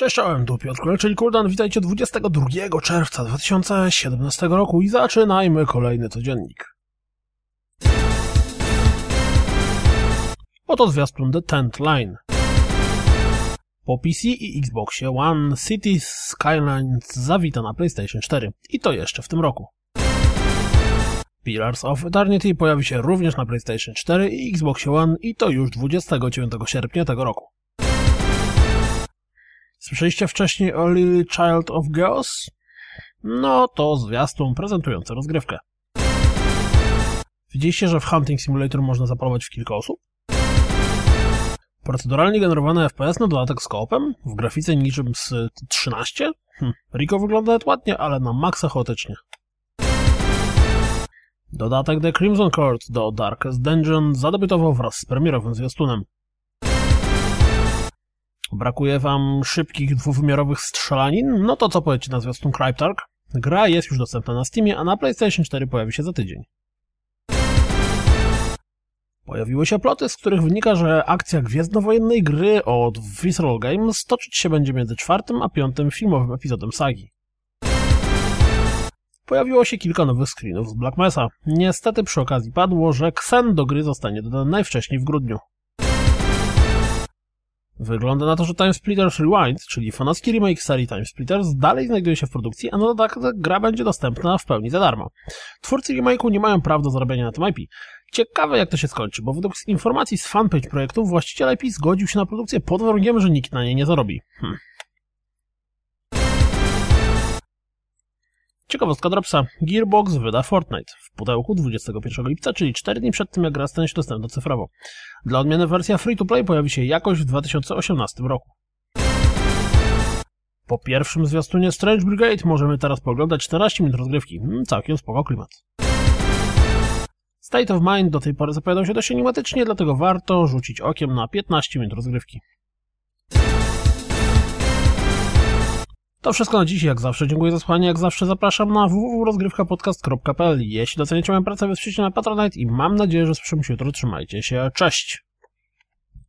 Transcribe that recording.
Cześć, czołem, tu Piotr czyli Kuldan, witajcie 22 czerwca 2017 roku i zaczynajmy kolejny codziennik. Oto zwiastun The Tent Line. Po PC i Xboxie One City Skylines zawita na PlayStation 4 i to jeszcze w tym roku. Pillars of Eternity pojawi się również na PlayStation 4 i Xboxie One i to już 29 sierpnia tego roku. Słyszeliście wcześniej o Lily Child of Girls? No to zwiastun prezentujący rozgrywkę. Widzieliście, że w Hunting Simulator można zapalować w kilka osób? Proceduralnie generowany FPS na dodatek z koopem? W grafice niczym z 13? Hm, Rico wygląda ładnie, ale na maksa chaotycznie. Dodatek The Crimson Court do Darkest Dungeon zadebiutował wraz z premierowym zwiastunem. Brakuje wam szybkich, dwuwymiarowych strzelanin? No to co powiecie na zwiastun Cryptark? Gra jest już dostępna na Steamie, a na PlayStation 4 pojawi się za tydzień. Pojawiły się ploty, z których wynika, że akcja gwiezdnowojennej gry od Visceral Games toczyć się będzie między czwartym a piątym filmowym epizodem sagi. Pojawiło się kilka nowych screenów z Black Mesa. Niestety przy okazji padło, że Xen do gry zostanie dodany najwcześniej w grudniu. Wygląda na to, że Time Splitters Rewind, czyli fanowski remake serii Time Splitters, dalej znajduje się w produkcji, a na dodatek gra będzie dostępna w pełni za darmo. Twórcy remake'u nie mają praw do zarabiania na tym IP. Ciekawe jak to się skończy, bo według informacji z fanpage projektu właściciel IP zgodził się na produkcję pod warunkiem, że nikt na niej nie zarobi. Hmm. Ciekawostka Dropsa. Gearbox wyda Fortnite w pudełku 21 lipca, czyli 4 dni przed tym jak gra stanie się dostępna cyfrowo. Dla odmiany wersja free-to-play pojawi się jakoś w 2018 roku. Po pierwszym zwiastunie Strange Brigade możemy teraz poglądać 14 minut rozgrywki. Hmm, całkiem spoko klimat. State of Mind do tej pory zapowiadał się dość animatycznie, dlatego warto rzucić okiem na 15 minut rozgrywki. To wszystko na dziś, jak zawsze. Dziękuję za słuchanie, jak zawsze zapraszam na www.rozgrywkapodcast.pl Jeśli doceniacie moją pracę, wesprzyjcie na Patronite i mam nadzieję, że słyszymy się jutro. Trzymajcie się, cześć!